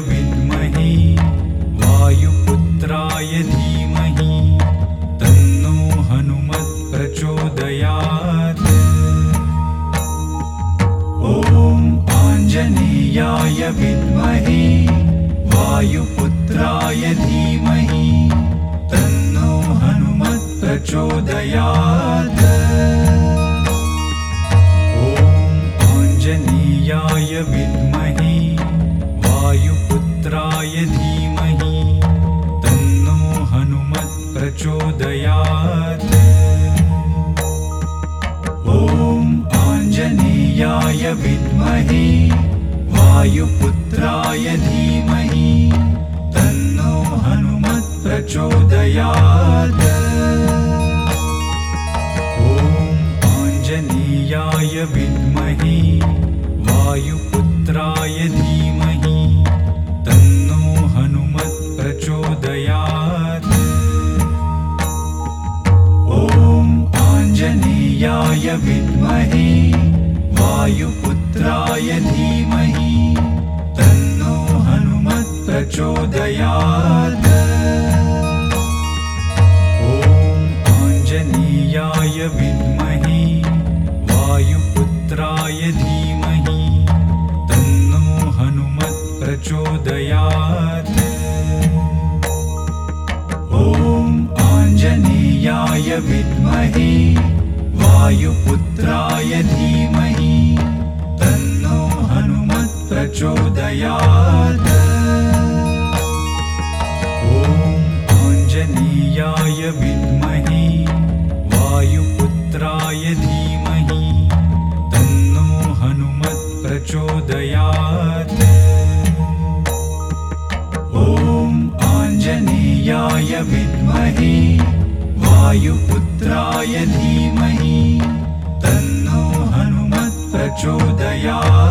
विद्महे वायुपुत्राय धीमहि तन्नो हनुमत् प्रचोदयात् ॐ आञ्जनेयाय विद्महे वायुपुत्राय धीमहि तन्नो हनुमत् प्रचोदयात्। ॐ आञ्जनेयाय विद्महे वायुपुत्राय धीमहि तन्नो हनुमत् प्रचोदयात्। ॐ आञ्जनेयाय विद्महे वायुपुत्राय धीमहि आञ्जनेयाय विद्महे वायुपुत्राय धीमहि तन्नो हनुमत् प्रचोदयात् वायुपुत्राय धीमहि तन्नो हनुमत् प्रचोदयात् ॐ आञ्जनेयाय विद्महे वायुपुत्राय धीमहि तन्नो हनुमत् प्रचोदयात् ॐ आञ्जनेयाय विद्महे वायुपुत्राय धीमहि हनुमत् प्रचोदयात् ॐ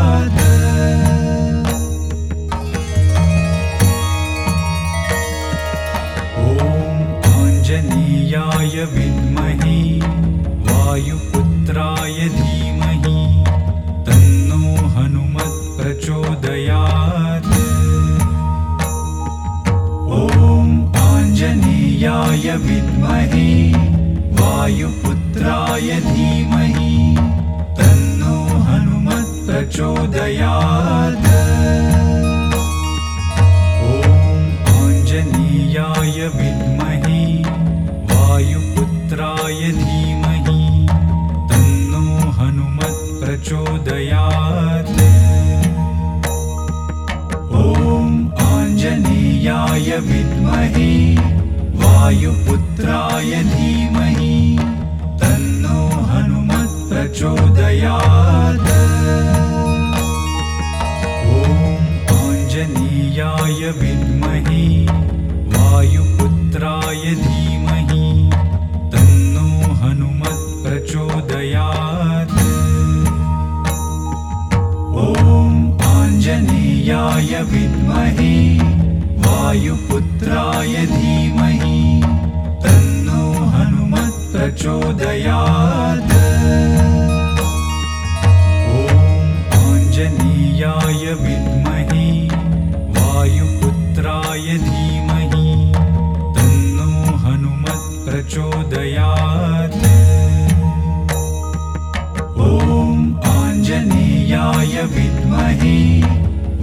आञ्जनेयाय विद्महे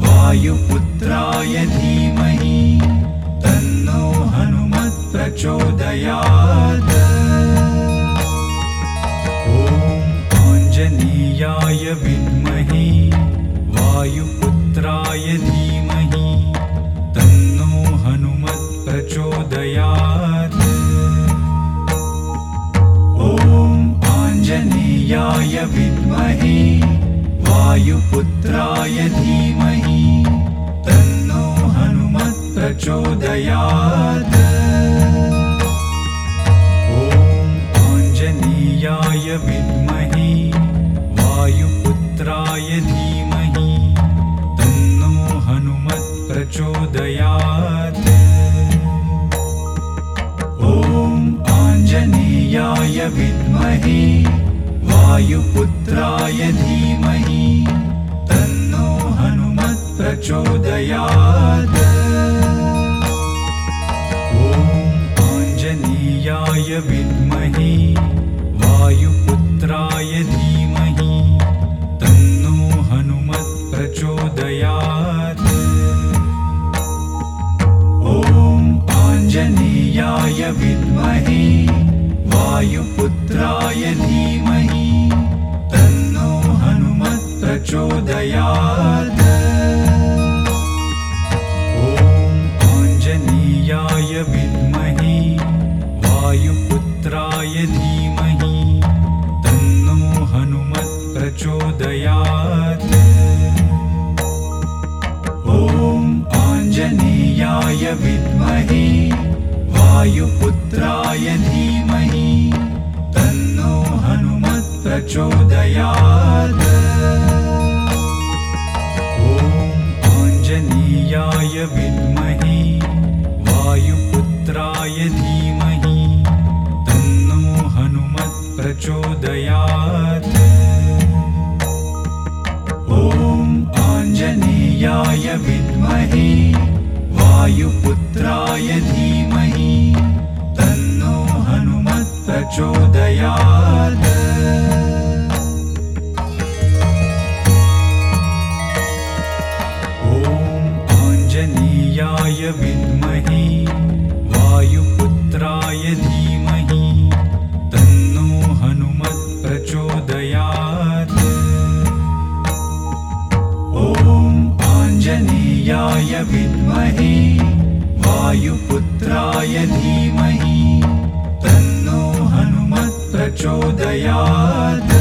वायुपुत्राय धीमहि तन्नो हनुमत् प्रचोदयात् ॐ आञ्जनेयाय विद्महे वायुपुत्राय धीमहि तन्नो हनुमत् आञ्जनेयाय विद्महे वायुपुत्राय धीमहि तन्नो हनुमत् प्रचोदयात्। ॐ आञ्जनेयाय विद्महे वायुपुत्राय धीमहि तन्नो हनुमत् प्रचोदयात्। ॐ आञ्जनेयाय विद्महे वायुपुत्राय धीमहि तन्नो हनुमत् प्रचोदयात् ॐ आञ्जनेयाय विद्महे वायुपुत्राय धीमहि तन्नो हनुमत् प्रचोदयात् ॐ आञ्जनेयाय विद्महे वायुपुत्राय धीमहि तन्नो हनुमत् प्रचोदयात् आञ्जनेयाय विद्महे वायुपुत्राय धीमहि तन्नो हनुमत् आञ्जनेयाय विद्महे वायुपुत्राय धीमहि तन्नो हनुमत् प्रचोदयात्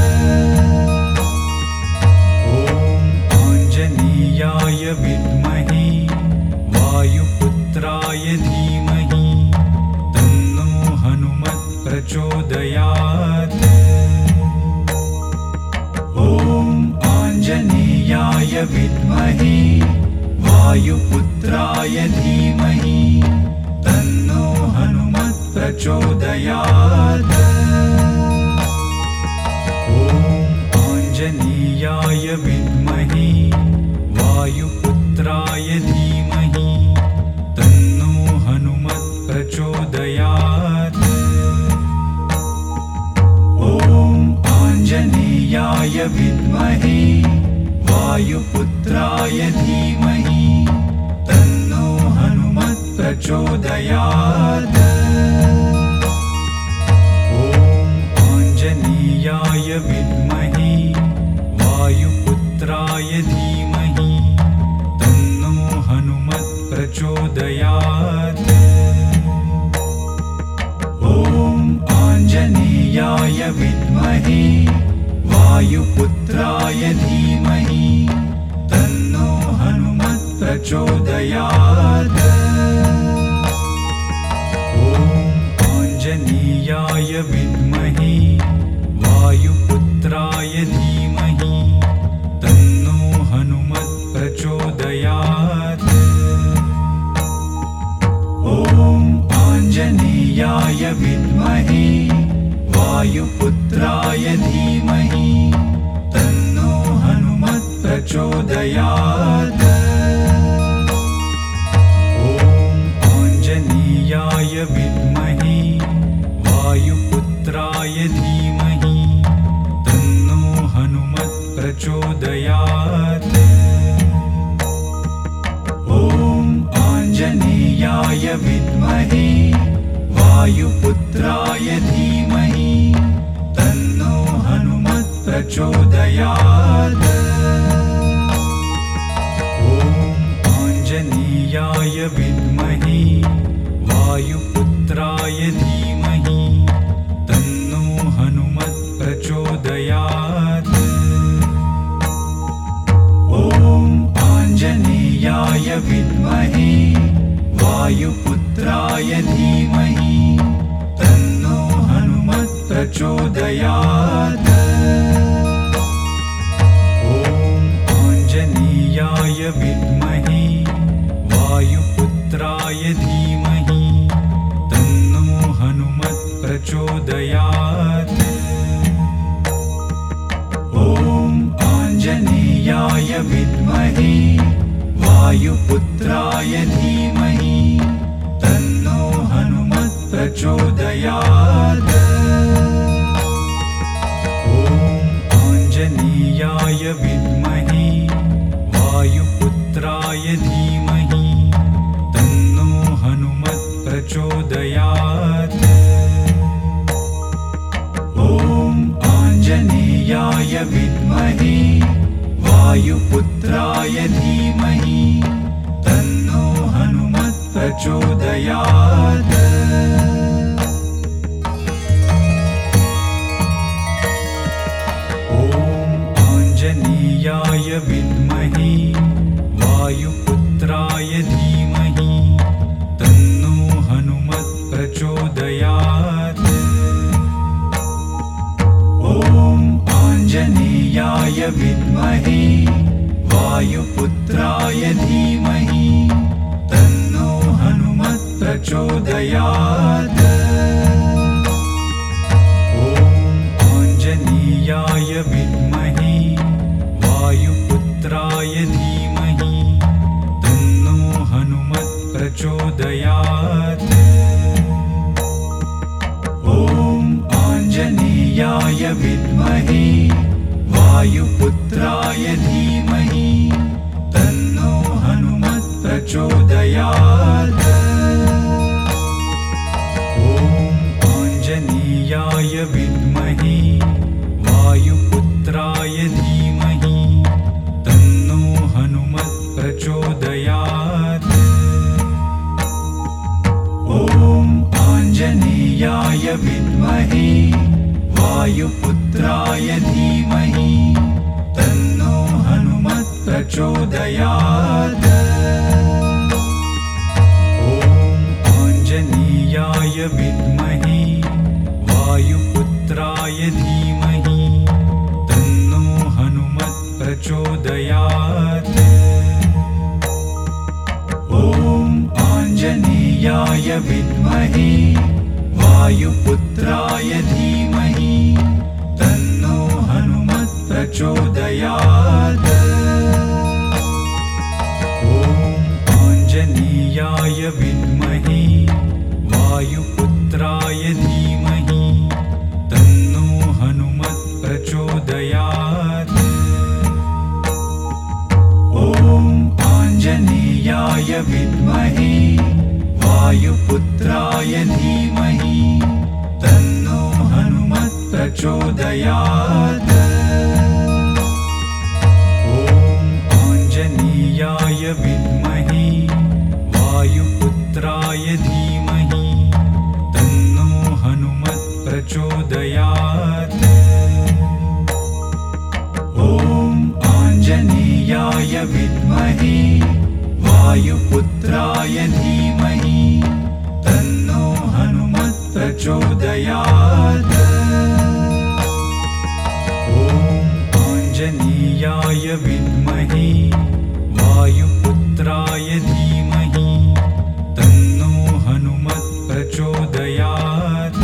ॐ आञ्जनेयाय विद्महे वायुपुत्राय धीमहि तन्नो हनुमत् प्रचोदयात् ॐ आञ्जनेयाय विद्महे वायुपुत्राय धीमहि तन्नो हनुमत् प्रचोदयात् ॐ आञ्जनेयाय विद्महे वायुपुत्राय धीमहि विद्महे वायुपुत्राय धीमहि तन्नो हनुमत् प्रचोदयात् ॐ आञ्जनेयाय विद्महे वायुपुत्राय धीमहि तन्नो हनुमत् प्रचोदयात् ॐ आञ्जनेयाय वायुपुत्राय धीमहि तन्नो हनुमत् प्रचोदयात् ॐ आञ्जनेयाय विद्महे वायुपुत्राय धीमहि वायुपुत्राय धीमहि तन्नो हनुमत् प्रचोदयात् ॐ आञ्जनेयाय विद्महे वायुपुत्राय धीमहि वायुपुत्राय धीमहि तन्नो हनुमत् प्रचोदयात् ॐ आञ्जनेयाय विद्महे वायुपुत्राय धीमहि तन्नो हनुमत् प्रचोदयात् ॐ आञ्जनेयाय विद्महे वायुपुत्राय धीमहि प्रचोदयात् ॐ विद्महे वायुपुत्राय धीमहि तन्नो हनुमत् प्रचोदयात्। ॐ आञ्जनेयाय विद्महे वायुपुत्राय धीमहि तन्नो हनुमत् प्रचोदयात् विद्महे वायुपुत्राय धीमहि तन्नो हनुमत् प्रचोदयात् ॐ आञ्जनेयाय विद्महे ॐ आञ्जनेयाय विद्महे वायुपुत्राय धीमहि तन्नो हनुमत् प्रचोदयात्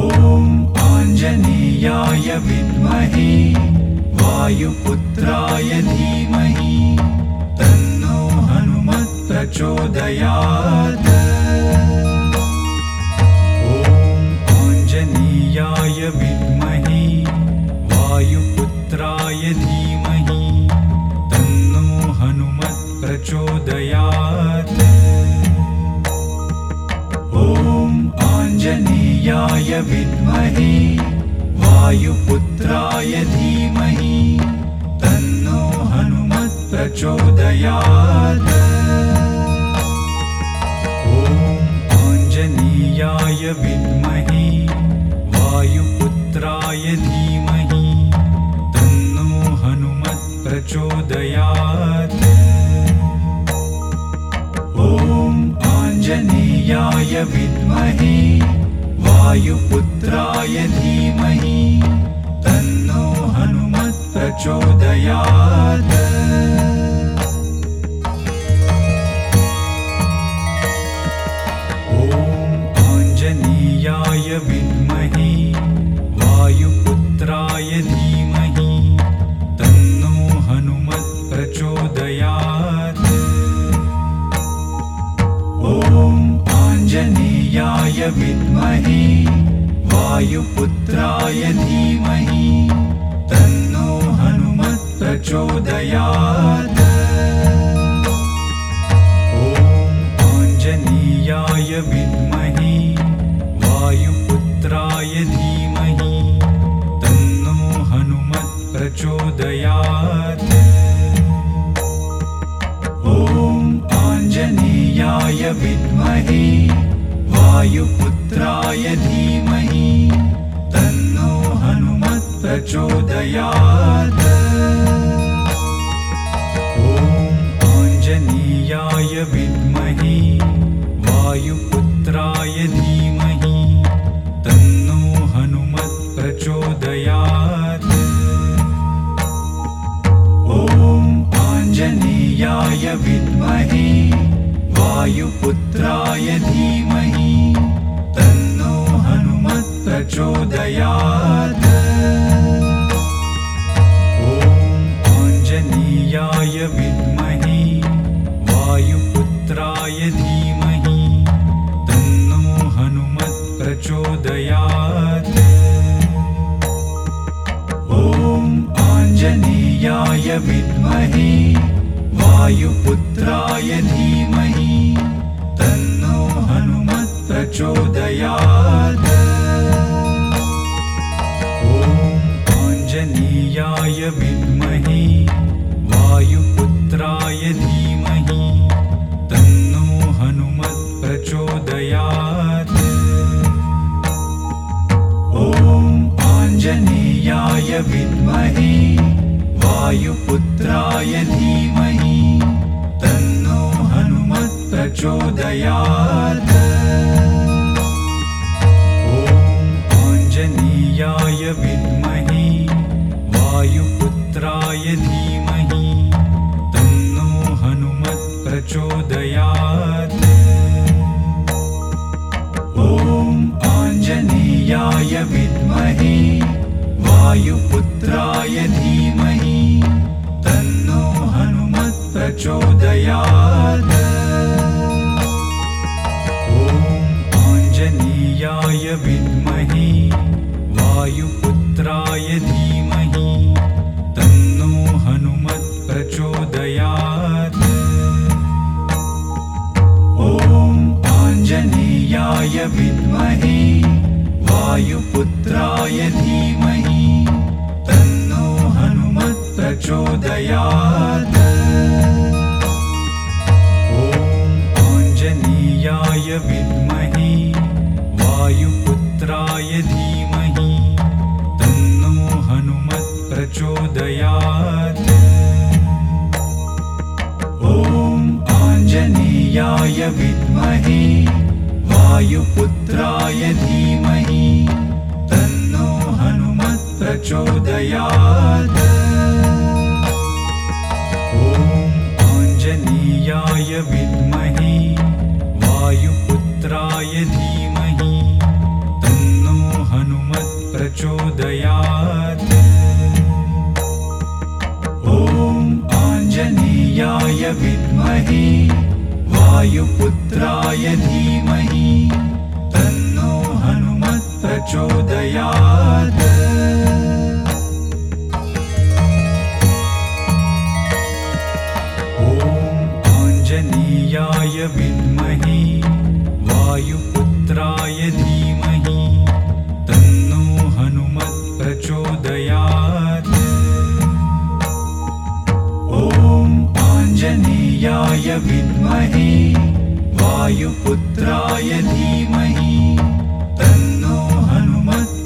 ॐ आञ्जनेयाय विद्महे वायुपुत्राय धीमहि तन्नो हनुमत् प्रचोदयात् आञ्जनेयाय विद्महे वायुपुत्राय धीमहि तन्नो हनुमत् प्रचोदयात् ॐ आञ्जनेयाय विद्महे वायुपुत्राय धीमहि तन्नो हनुमत् प्रचोदयात् ॐ आञ्जनेयाय विद्महे वायुपुत्राय धीमहि तन्नो हनुमत् प्रचोदयात् ॐ आञ्जनेयाय विद्महे वायुपुत्राय धीमहि वायुपुत्राय धीमहि तन्नो हनुमत् प्रचोदयात् ॐ आञ्जनेयाय विद्महे वायुपुत्राय धीमहि तन्नो हनुमत् प्रचोदयात् ॐ आञ्जनेयाय विद्महे वायुपुत्राय धीमहि तन्नो हनुमत् प्रचोदयात् ॐ आञ्जनेयाय विद्महे वायुपुत्राय धीमहि तन्नो हनुमत् प्रचोदयात् ॐ आञ्जनेयाय विद्महे वायुपुत्राय धीमहि तन्नो हनुमत् प्रचोदयात्। ॐ आञ्जनेयाय विद्महे वायुपुत्राय धीमहि तन्नो हनुमत् प्रचोदयात्। ॐ आञ्जनेयाय विद्महे वायुपुत्राय धीमहि ॐ आञ्जनेयाय विद्महे वायुपुत्राय धीमहि तन्नो हनुमत् प्रचोदयात् ॐ आञ्जनेयाय विद्महे वायुपुत्राय धीमहि तन्नो हनुमत् आञ्जनेयाय विद्महे वायुपुत्राय धीमहि तन्नो हनुमत् प्रचोदयात्। ॐ आञ्जनेयाय विद्महे वायुपुत्राय धीमहि तन्नो हनुमत् विद्महे वायुपुत्राय धीमहि तन्नो हनुमत् प्रचोदयात् ॐ आञ्जनेयाय विद्महे वायुपुत्राय धीमहि तन्नो हनुमत्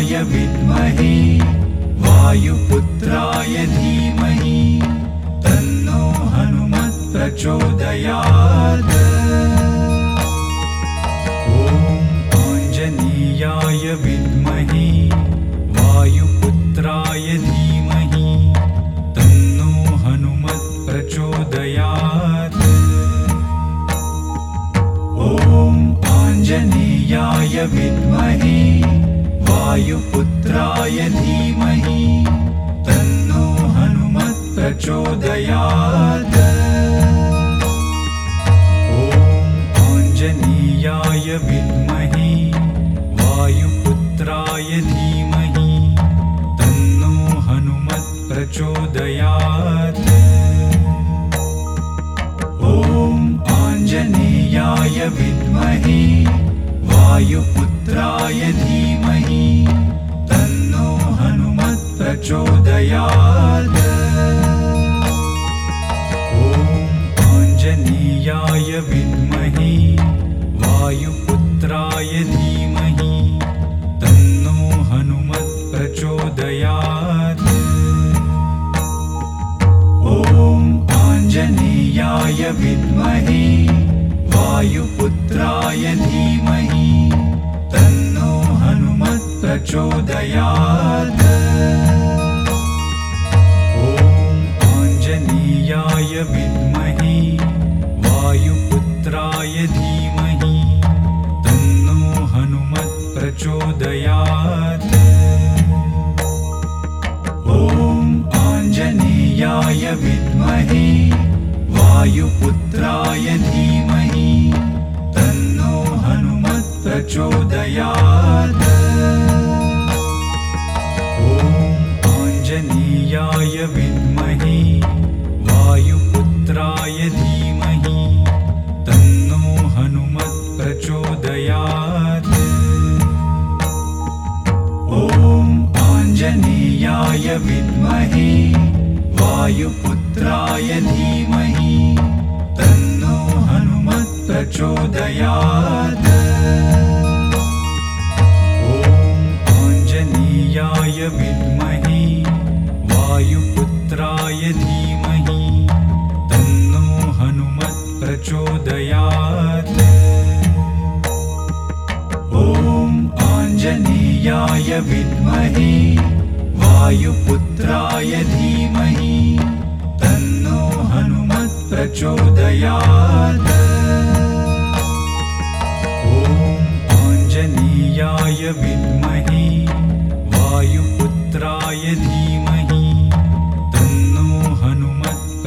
आञ्जनेयाय विद्महे वायुपुत्राय धीमहि तन्नो हनुमत् प्रचोदयात् ॐ आञ्जनेयाय विद्महे वायुपुत्राय धीमहि तन्नो हनुमत् प्रचोदयात् ॐ आञ्जनेयाय विद्महे वायुपुत्राय धीमहि तन्नो हनुमत् प्रचोदयात्। ॐ आञ्जनेयाय विद्महे वायुपुत्राय धीमहि तन्नो हनुमत् प्रचोदयात्। ॐ आञ्जनेयाय विद्महे वायुपुत्राय तन्नो हनुमत् प्रचोदयात् ॐ आञ्जनेयाय विद्महे वायुपुत्राय धीमहि तन्नो हनुमत् प्रचोदयात् ॐ आञ्जनेयाय विद्महे वायुपुत्राय धीमहि तन्नो हनुमत् प्रचोदयात् आञ्जनेयाय विद्महे वायुपुत्राय धीमहि तन्नो हनुमत् प्रचोदयात्। ॐ आञ्जनेयाय विद्महे वायुपुत्राय धीमहि तन्नो हनुमत् प्रचोदयात्। ॐ आञ्जनेयाय विद्महे वायुपुत्राय धीमहि तन्नो हनुमत् प्रचोदयात्। ॐ आञ्जनेयाय विद्महे वायुपुत्राय धीमहि तन्नो हनुमत् प्रचोदयात्। ॐ आञ्जनेयाय विद्महे वायुपुत्राय धीमहि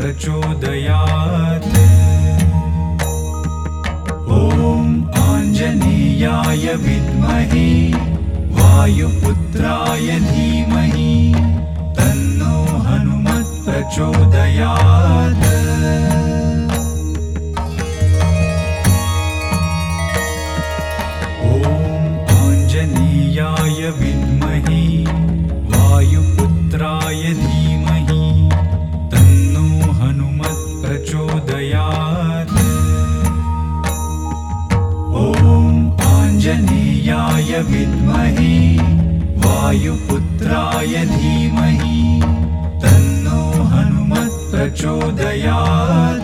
प्रचोदयात्। ॐ आञ्जनेयाय विद्महे वायुपुत्राय धीमहि तन्नो हनुमत् प्रचोदयात् आञ्जनेयाय विद्महे वायुपुत्राय धीमहि तन्नो हनुमत् प्रचोदयात्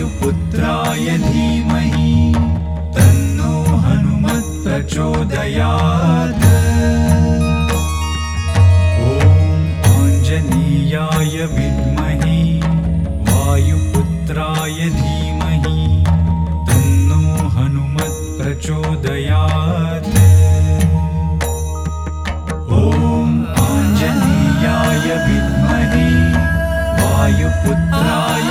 वायुपुत्राय धीमहि तन्नो धीमहिमत्प्रोदया ॐ आञ्जनीयाय विद्महे वायुपुत्राय धीमहि तन्नो हनुमत्प्रचोदयात्। ॐ आञ्जनीयाय विद्महे वायुपुत्राय